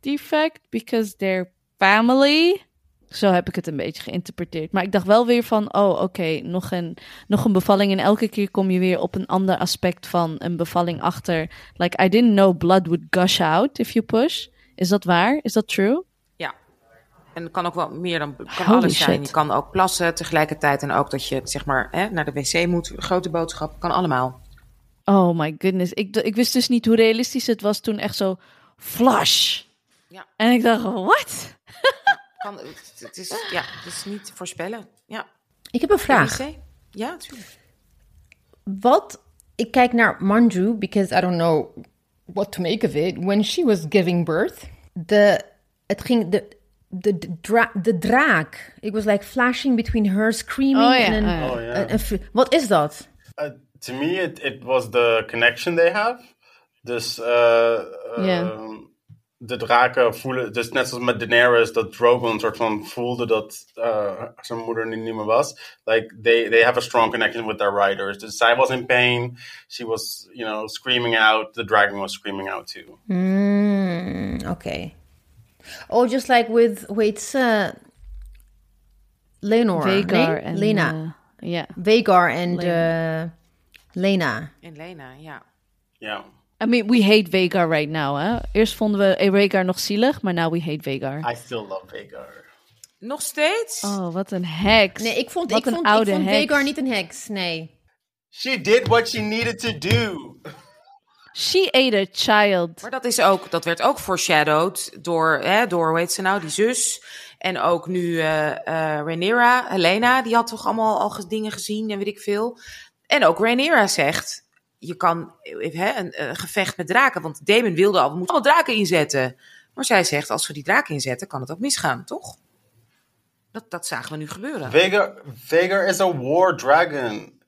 defect. Because their family zo heb ik het een beetje geïnterpreteerd. Maar ik dacht wel weer van, oh oké, okay, nog, een, nog een bevalling. En elke keer kom je weer op een ander aspect van een bevalling achter. Like, I didn't know blood would gush out if you push. Is dat waar? Is dat true? Ja. En het kan ook wel meer dan kan alles shit. zijn. Je kan ook plassen tegelijkertijd. En ook dat je zeg maar hè, naar de wc moet. Grote boodschap. Kan allemaal. Oh my goodness. Ik, ik wist dus niet hoe realistisch het was toen echt zo flush. Ja. En ik dacht, wat? Kan, het, is, ja, het is niet te voorspellen. Ja. Ik heb een vraag. Ja, natuurlijk. Wat, ik kijk naar Manju, because I don't know what to make of it. When she was giving birth, de, het ging, de, de, de, dra, de draak. It was like flashing between her screaming Oh een, oh wat is dat? Uh, to me, it, it was the connection they have. Dus uh, Ja. um, de draken voelen, dus net zoals met Daenerys, dat Drogon een soort van voelde dat uh, zijn moeder niet meer was. Like, they, they have a strong connection with their riders. Dus zij was in pain, she was, you know, screaming out, the dragon was screaming out too. Mm, okay. Oh, just like with, wait, uh, Lenore. Vegar nee? en... Lena. eh, Ja. Vegar and Lena. uh, Lena. En Lena, ja. Ja. I mean, we hate Vegar right now, hè. Eerst vonden we Rhaegar nog zielig, maar now we hate Vegar. I still love Vagar. Nog steeds? Oh, wat een heks. Nee, ik vond, Wat ik een vond, ik vond heks. Vegar niet een heks. Nee. She did what she needed to do. She ate a child. Maar dat, is ook, dat werd ook foreshadowed door, hè, door, hoe heet ze nou, die zus. En ook nu eh eh Rhaenyra, Helena, die had toch allemaal al ge- dingen gezien en weet ik veel. En ook Rhaenyra zegt, je kan eh, hè, een, een gevecht met draken. Want Damon wilde al, we moeten allemaal draken inzetten. Maar zij zegt, als we die draken inzetten, kan het ook misgaan, toch? Dat, dat zagen we nu gebeuren. Vagar, Vagar is a war dragon.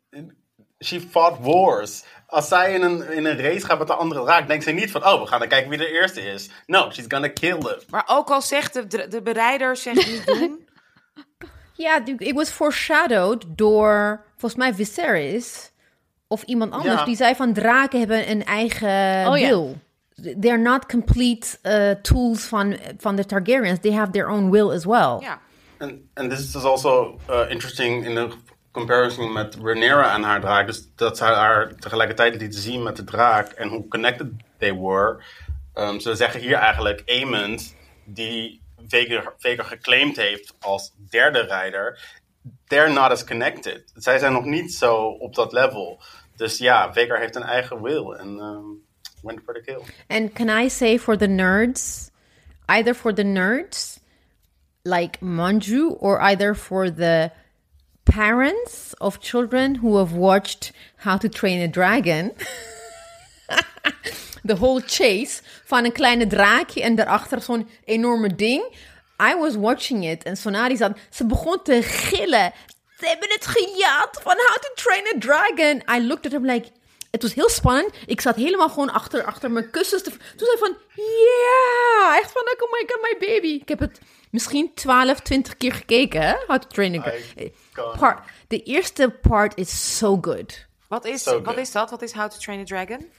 She fought wars. Als zij in een, in een race gaat met de andere draak, denkt ze niet van, oh, we gaan dan kijken wie de eerste is. No, she's gonna kill them. Maar ook al zegt de, de, de bereider, zegt niet doen. Ja, it was foreshadowed door, volgens mij, Viserys. Of iemand anders. Ja. Die zei van draken hebben een eigen Oh, ja. wil. They're not complete uh, tools van, van de Targaryens. They have their own will as well. Ja. And, and this is also uh, interesting in de comparison met Rhaenyra en haar draak. Dus dat zij haar tegelijkertijd lieten zien met de draak en hoe connected they were. Um, ze zeggen hier eigenlijk Aemond, die Vagar geclaimd heeft als derde rijder. They're not as connected. Zij zijn nog niet zo op dat level. Dus ja, Vagar heeft een eigen will en um, went for the kill. And can I say for the nerds, either for the nerds, like Manju, or either for the parents of children who have watched How to Train a Dragon. the whole chase van een kleine draakje en daarachter zo'n enorme ding. I was watching it en Sonari zat, ze begon te gillen. Ze hebben het gejat van How to Train a Dragon. I looked at him like, het was heel spannend. Ik zat helemaal gewoon achter, achter mijn kussens. Te, toen zei ik van, yeah! Echt van, like, oh my god, my baby. Ik heb het misschien 12, 20 keer gekeken, hè? How to Train a Dragon. Iconic. Part, de eerste part is so good. Wat is, So wat good. is dat? Wat is How to Train a Dragon?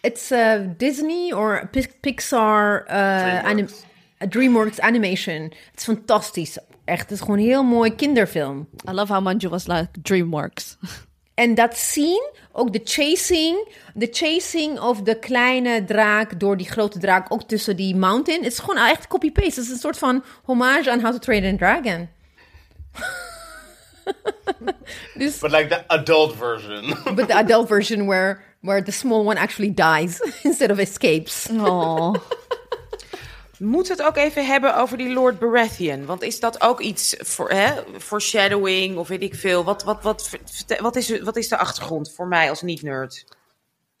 It's uh, Disney or Pi- Pixar uh, anim- uh, DreamWorks animation. Het is fantastisch. Echt, het is gewoon een heel mooi kinderfilm. I love how Manju was like DreamWorks. En dat scene, ook de chasing, de chasing of de kleine draak door die grote draak, ook tussen die mountain. Het is gewoon echt copy-paste. Het is een soort van hommage aan How to Train a Dragon. dus, But like the adult version. but the adult version where, where the small one actually dies instead of escapes. Oh. Moeten we het ook even hebben over die Lord Baratheon? Want is dat ook iets voor hè, foreshadowing of weet ik veel? Wat, wat, wat, wat, is, wat is de achtergrond voor mij als niet-nerd?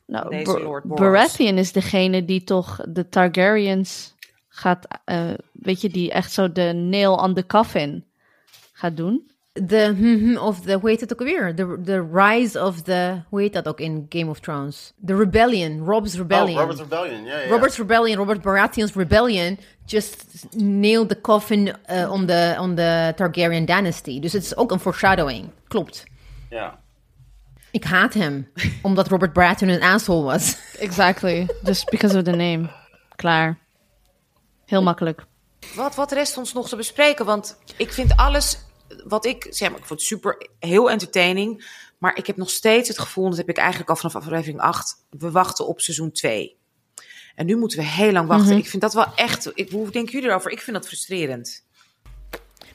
Nou, Deze Lord. Baratheon is degene die toch de Targaryens gaat, eh, weet je, die echt zo de nail on the coffin gaat doen. The mhm of the hoe heet het ook weer? The, the rise of the hoe heet dat ook in Game of Thrones? The rebellion, Rob's rebellion. Oh, Robert's Rebellion, ja, ja. Robert's rebellion, Robert Baratheon's rebellion, just nailed the coffin uh, on the on the Targaryen dynasty. Dus het is ook een foreshadowing. Klopt. Ja. Ik haat hem omdat Robert Baratheon een asshole was. Exactly. Just because of the name. Klaar. Heel makkelijk. Wat, wat rest ons nog te bespreken? Want ik vind alles wat ik zeg maar, ik vond het super heel entertaining. Maar ik heb nog steeds het gevoel, dat heb ik eigenlijk al vanaf aflevering 8, we wachten op seizoen 2. En nu moeten we heel lang wachten. Ik vind dat wel echt. Ik, hoe denken jullie erover? Ik vind dat frustrerend.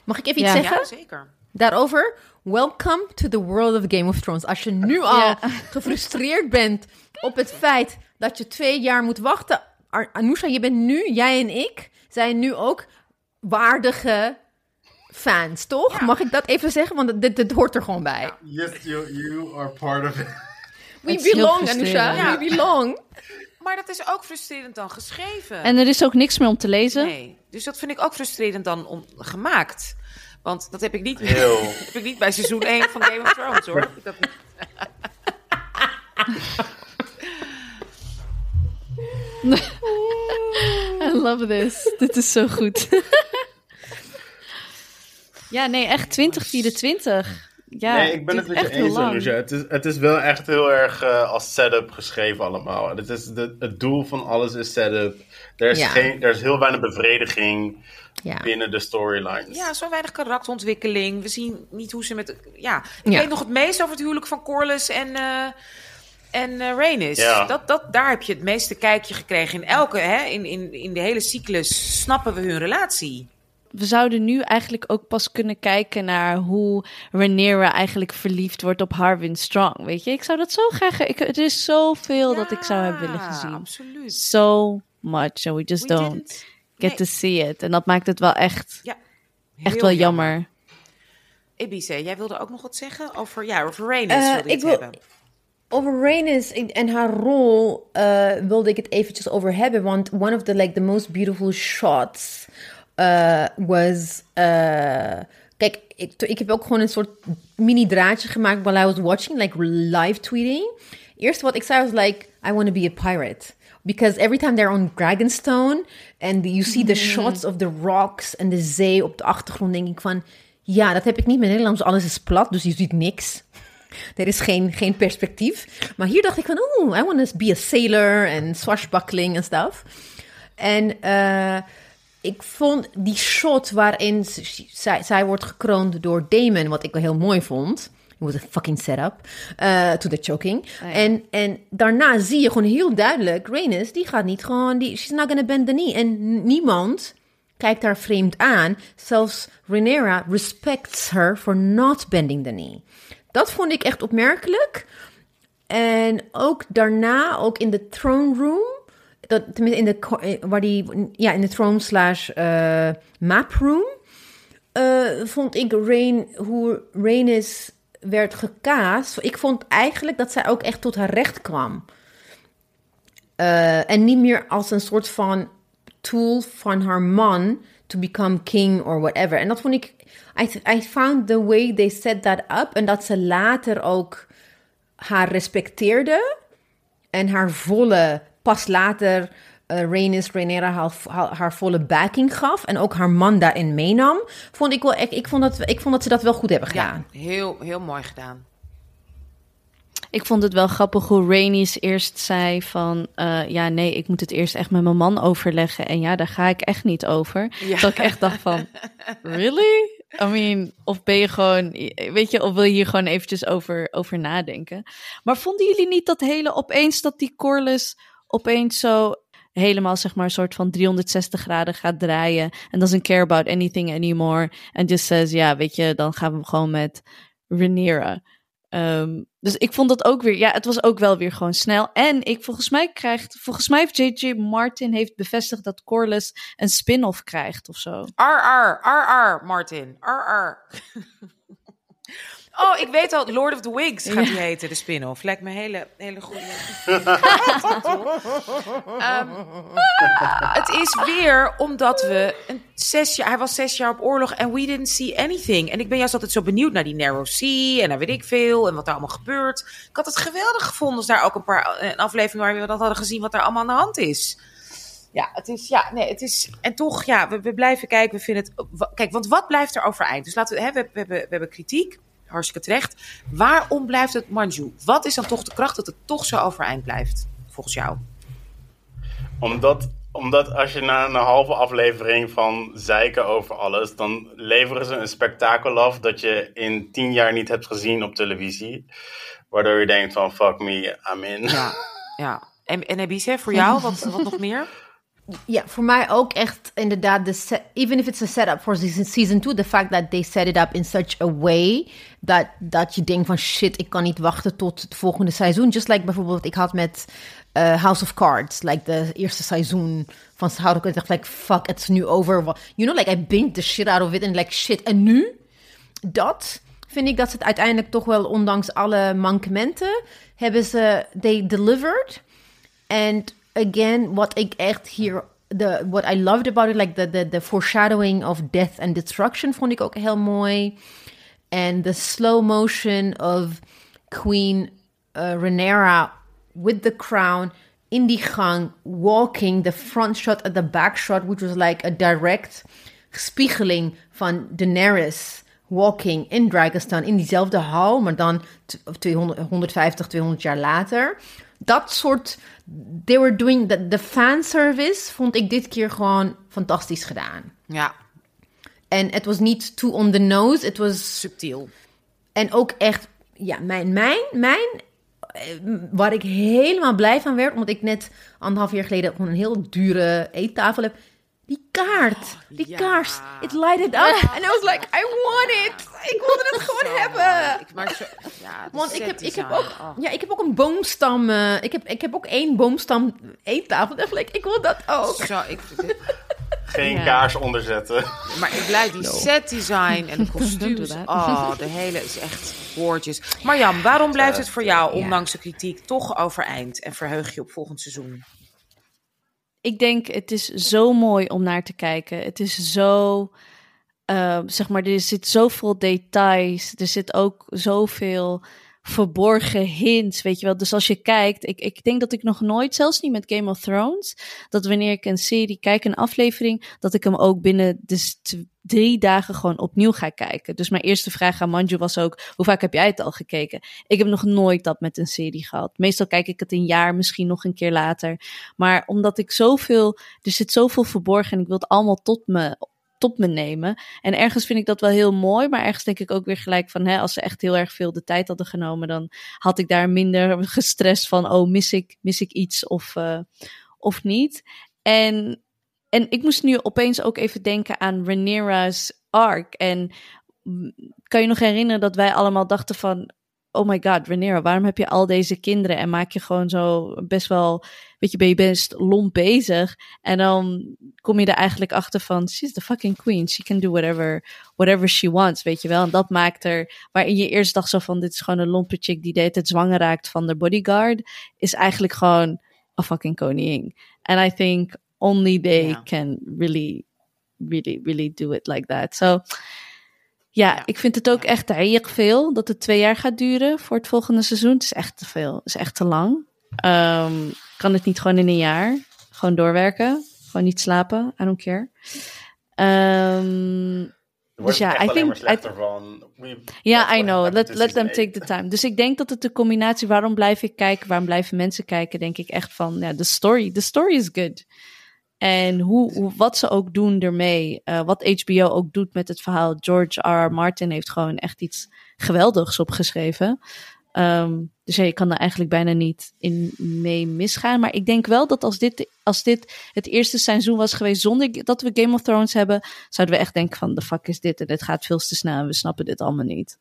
Mag ik even iets zeggen? Ja, zeker. Daarover, welcome to the world of Game of Thrones. Als je nu al Ja. gefrustreerd bent op het feit dat je twee jaar moet wachten. Anousha, je bent nu, jij en ik, zijn nu ook waardige fans, toch? Mag ik dat even zeggen? Want dit, dit hoort er gewoon bij. Yes, you, you are part of it. We Het belong, Anousha. frustrerend. We belong. Maar dat is ook frustrerend dan geschreven. En er is ook niks meer om te lezen. Nee, dus dat vind ik ook frustrerend dan om, gemaakt. Want dat heb ik niet, Heel. heb ik niet bij seizoen 1 van Game of Thrones hoor. Heb ik Dat niet. love this. Dit is zo goed. Ja, nee, echt 2024. Ja, nee, ik ben het met je eens. Het is, het is wel echt heel erg eh, als setup geschreven allemaal. Het, is de, het doel van alles is setup. Er is, Ja. geen, er is heel weinig bevrediging Ja. binnen de storylines. Ja, zo weinig karakterontwikkeling. We zien niet hoe ze met... Ja, ik Ja. weet nog het meest over het huwelijk van Corlys en, eh en eh Rhaenys. Ja. Dat, dat, daar heb je het meeste kijkje gekregen. In elke, hè, in, in, in de hele cyclus snappen we hun relatie. We zouden nu eigenlijk ook pas kunnen kijken naar hoe Rhaenyra eigenlijk verliefd wordt op Harwin Strong. Weet je, ik zou dat zo graag... Ik, er is zoveel dat ik zou hebben willen Ja, gezien. absoluut. So much, and we just We don't didn't. get Nee. to see it. En dat maakt het wel echt, Ja, echt wel jammer. Ibiza, jij wilde ook nog wat zeggen over, ja, over Rhaenys Eh, wilde je ik het wil- hebben. Over Rhaenys en en haar rol eh, wilde ik het eventjes over hebben. Want one of the like the most beautiful shots eh, was... eh, kijk, ik, ik heb ook gewoon een soort mini draadje gemaakt while I was watching, like live tweeting. Eerst wat ik zei was like, I want to be a pirate. Because every time they're on Dragonstone and you see the shots of the rocks en de zee op de achtergrond, denk ik van, ja, dat heb ik niet met Nederlands. Alles is plat, dus je ziet niks. Er is geen, geen perspectief. Maar hier dacht ik van, oeh, I want to be a sailor en swashbuckling en stuff. En eh, ik vond die shot waarin zij, zij wordt gekroond door Damon, wat ik wel heel mooi vond. It was a fucking setup eh to the choking. en, en daarna zie je gewoon heel duidelijk, Rhaenys, die gaat niet gewoon, die, she's not gonna bend the knee. En niemand kijkt haar vreemd aan. Zelfs Rhaenyra respects her for not bending the knee. Dat vond ik echt opmerkelijk. En ook daarna, ook in de throne room, dat, tenminste in de, eh, waar die, ja, in de throne slash eh, map room, eh, vond ik Rain, hoe Rhaenys werd gekaast. Ik vond eigenlijk dat zij ook echt tot haar recht kwam. En niet meer als een soort van tool van haar man to become king or whatever. En dat vond ik. I, I found the way they set that up. En dat ze later ook haar respecteerde. En haar volle. Pas later. eh Rhaenys, Rhaenyra haar, haar, haar volle backing gaf. En ook haar man daarin meenam. Vond ik wel. Ik vond dat, ik vond dat ze dat wel goed hebben gedaan. Ja, heel, heel mooi gedaan. Ik vond het wel grappig hoe Rhaenys eerst zei van... eh, ja, nee, ik moet het eerst echt met mijn man overleggen. En ja, daar ga ik echt niet over. Ja. Dat ik echt dacht van, really? I mean, of ben je gewoon... Weet je, of wil je hier gewoon eventjes over, over nadenken? Maar vonden jullie niet dat hele opeens... dat die Corlys opeens zo helemaal zeg maar een soort van 360 graden gaat draaien... en doesn't care about anything anymore... en just says, ja, weet je, dan gaan we gewoon met Rhaenyra... Ehm, dus ik vond dat ook weer, ja, het was ook wel weer gewoon snel. En ik volgens mij krijgt, volgens mij heeft J.J. Martin heeft bevestigd dat Corlys een spin-off krijgt of zo. RR, RR, Martin. RR. Oh, ik weet al, Lord of the Wigs gaat die heten, de spin-off. Lijkt me een hele, hele goede. Ehm, het is weer omdat we een zes jaar, hij was zes jaar op oorlog en we didn't see anything. En ik ben juist altijd zo benieuwd naar die Narrow Sea en naar weet ik veel en wat daar allemaal gebeurt. Ik had het geweldig gevonden als daar ook een paar een aflevering waar we dat hadden gezien wat daar allemaal aan de hand is. Ja, het is, ja, nee, het is, en toch, ja, we, we blijven kijken, we vinden het, kijk, want wat blijft er overeind? Dus laten we, hè, we, we, hebben, we hebben kritiek, hartstikke terecht. Waarom blijft het Manju? Wat is dan toch de kracht dat het toch zo overeind blijft, volgens jou? Omdat, omdat als je na een halve aflevering van zeiken over alles, dan leveren ze een spektakel af dat je in tien jaar niet hebt gezien op televisie. Waardoor je denkt van fuck me, I'm in. Ja, ja. En, en Ebise, voor jou, wat, wat nog meer? Ja, voor mij ook echt inderdaad, de set, even if it's a setup for season, season two, the fact that they set it up in such a way dat, dat je denkt van shit, ik kan niet wachten tot het volgende seizoen. Just like bijvoorbeeld wat ik had met eh, House of Cards, like de eerste seizoen van Cards. Ik dacht like, fuck, is nu over. You know, like I binged the shit out of it and like shit. En nu? Dat vind ik dat ze het uiteindelijk toch wel, ondanks alle mankementen, hebben ze, they delivered. And again, what ik echt hier, the, what I loved about it, like the, the, the foreshadowing of death and destruction, vond ik ook heel mooi. And the slow motion of Queen uh, Rhaenyra with the crown in die gang, walking, the front shot and the back shot, which was like a direct spiegeling van Daenerys walking in Dragonstone in diezelfde hal, maar dan 200, 150, 200 jaar later. Dat soort, they were doing, the, the fanservice vond ik dit keer gewoon fantastisch gedaan. Ja, En het was niet too on the nose, het was subtiel. en ook echt, ja, mijn, mijn, mijn, eh, waar ik helemaal blij van werd, omdat ik net anderhalf jaar geleden gewoon een heel dure eettafel heb. Die kaart, die ja. kaars, it lighted up. And I was like, I want it. Ik wilde het gewoon hebben. Ik, zo, ja, Want ik heb, ik heb ook, oh. ja, ik heb ook een boomstam. eh, ik, heb, ik heb ook één boomstam eettafel. Ik dacht, like, ik wil dat ook. Zo, ik, Geen Ja. kaars onderzetten. maar ik blij die set design en de kostuums. Oh, de hele is echt gorgeous. Marjam, waarom blijft het voor jou, ondanks de kritiek, toch overeind? En verheug je op volgend seizoen? ik denk, het is zo mooi om naar te kijken. Het is zo, eh, zeg maar, er zit zoveel details. Er zit ook zoveel verborgen hints, weet je wel. Dus als je kijkt, ik, ik denk dat ik nog nooit, zelfs niet met Game of Thrones, dat wanneer ik een serie kijk, een aflevering, dat ik hem ook binnen de s- t- drie dagen gewoon opnieuw ga kijken. Dus mijn eerste vraag aan Manju was ook, hoe vaak heb jij het al gekeken? Ik heb nog nooit dat met een serie gehad. Meestal kijk ik het een jaar, misschien nog een keer later. Maar omdat ik zoveel, er zit zoveel verborgen en ik wil het allemaal tot me, tot me nemen. En ergens vind ik dat wel heel mooi, maar ergens denk ik ook weer gelijk van, hè, als ze echt heel erg veel de tijd hadden genomen, dan had ik daar minder gestrest van, oh, mis ik, mis ik iets of, eh, of niet. En, en ik moest nu opeens ook even denken aan Rhaenyra's arc. En mm, kan je nog herinneren dat wij allemaal dachten van, oh my god, Rhaenyra, waarom heb je al deze kinderen en maak je gewoon zo best wel, weet je, ben je best lomp bezig. En dan kom je er eigenlijk achter van, she's the fucking queen, she can do whatever, whatever she wants, weet je wel. En dat maakt er, waarin je eerst dacht zo van, dit is gewoon een lompe chick die de hele tijd zwanger raakt van de bodyguard, is eigenlijk gewoon een fucking koningin. And I think only they can really, really, really do it like that. So, ja, Ja. ik vind het ook echt erg veel dat het twee jaar gaat duren voor het volgende seizoen. Het is echt te veel. Het is echt te lang. Ehm, kan het niet gewoon in een jaar? Gewoon doorwerken? Gewoon niet slapen? I don't care. Ehm, Wordt ja, I alleen think- maar slechter van. We- ja, I know. Let, let them take the time. Dus ik denk dat het de combinatie, waarom blijf ik kijken, waarom blijven mensen kijken, denk ik echt van, ja, de story. De story is good. En hoe, wat ze ook doen ermee, eh, wat HBO ook doet met het verhaal. George R. R. Martin heeft gewoon echt iets geweldigs opgeschreven. Ehm, dus je kan er eigenlijk bijna niet in mee misgaan. Maar ik denk wel dat als dit, als dit het eerste seizoen was geweest zonder dat we Game of Thrones hebben, zouden we echt denken van, de fuck is dit? En dit gaat veel te snel en we snappen dit allemaal niet.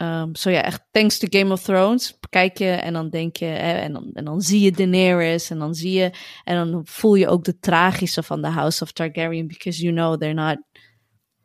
Ehm zo ja, echt thanks to Game of Thrones. Kijk je en dan denk je, hè, en, dan, en dan zie je Daenerys en dan zie je, en dan voel je ook de tragische van de House of Targaryen, because you know they're not,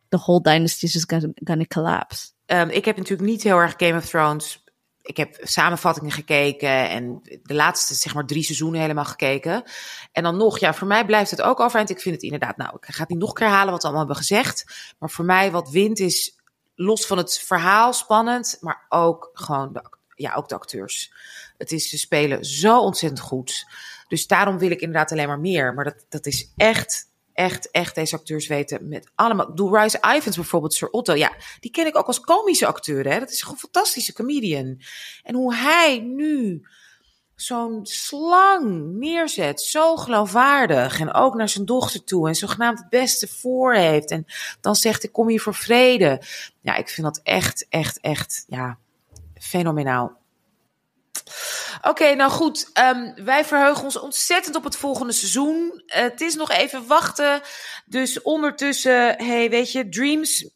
the whole dynasty is just gonna, gonna collapse. Ehm, ik heb natuurlijk niet heel erg Game of Thrones. Ik heb samenvattingen gekeken en de laatste zeg maar drie seizoenen helemaal gekeken. En dan nog, ja, voor mij blijft het ook overeind. Ik vind het inderdaad, nou, ik ga het niet nog een keer herhalen wat we allemaal hebben gezegd. Maar voor mij wat wint is, los van het verhaal spannend, maar ook gewoon de, ja, ook de acteurs. Het is, ze spelen zo ontzettend goed. Dus daarom wil ik inderdaad alleen maar meer. Maar dat, dat is echt, echt, echt deze acteurs weten met allemaal. Doe Rice Ivans bijvoorbeeld, Sir Otto. Ja, die ken ik ook als komische acteur. Hè? Dat is een fantastische comedian. En hoe hij nu zo'n slang neerzet, zo geloofwaardig. En ook naar zijn dochter toe. En zogenaamd het beste voor heeft. En dan zegt ik kom hier voor vrede. Ja, ik vind dat echt, echt, echt, ja, fenomenaal. Oké, nou goed. ehm, wij verheugen ons ontzettend op het volgende seizoen. Het is nog even wachten. Dus ondertussen, hey, weet je, dreams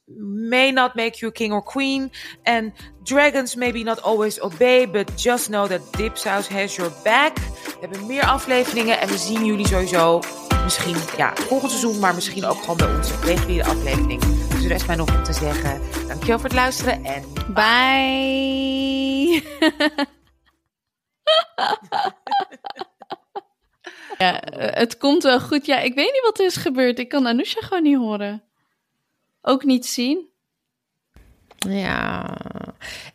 may not make you king or queen. And dragons maybe not always obey, but just know that Dipsaus has your back. We hebben meer afleveringen en we zien jullie sowieso misschien, ja, volgend seizoen, maar misschien ook gewoon bij onze reguliere aflevering. Dus er rest mij nog om te zeggen, dankjewel voor het luisteren en Bye! ja, eh, het komt wel goed. Ja, ik weet niet wat er is gebeurd. Ik kan Anousha gewoon niet horen. Ook niet zien. Ja.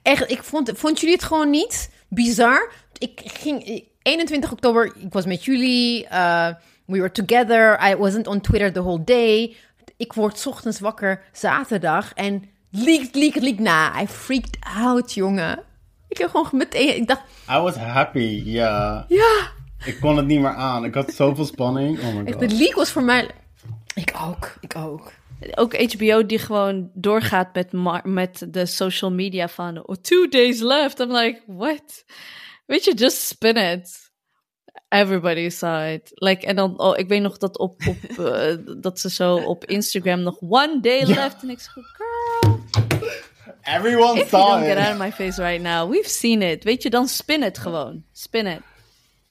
Echt, ik vond, vond jullie het gewoon niet bizar? Ik ging, ik- 21 oktober, ik was met jullie. uh, we were together. I wasn't on Twitter the whole day. Ik word ochtends wakker zaterdag en leak, leak, leak. Na, I freaked out, jongen. Ik heb gewoon meteen, ik dacht, I was happy, ja. ja. Ik kon het niet meer aan. Ik had zoveel spanning. Oh my Echt, god. de leak was voor mij... Ik ook, ik ook. Ook HBO die gewoon doorgaat met, met de social media van oh, two days left. I'm like, what? Weet je, just spin it. Everybody saw it. Like, en dan, oh, ik weet nog dat, op, op, eh, dat ze zo op Instagram nog one day left. En ik zeg, girl, Everyone if you saw don't get it. out of my face right now, we've seen it. Weet je, dan spin het gewoon. Spin it.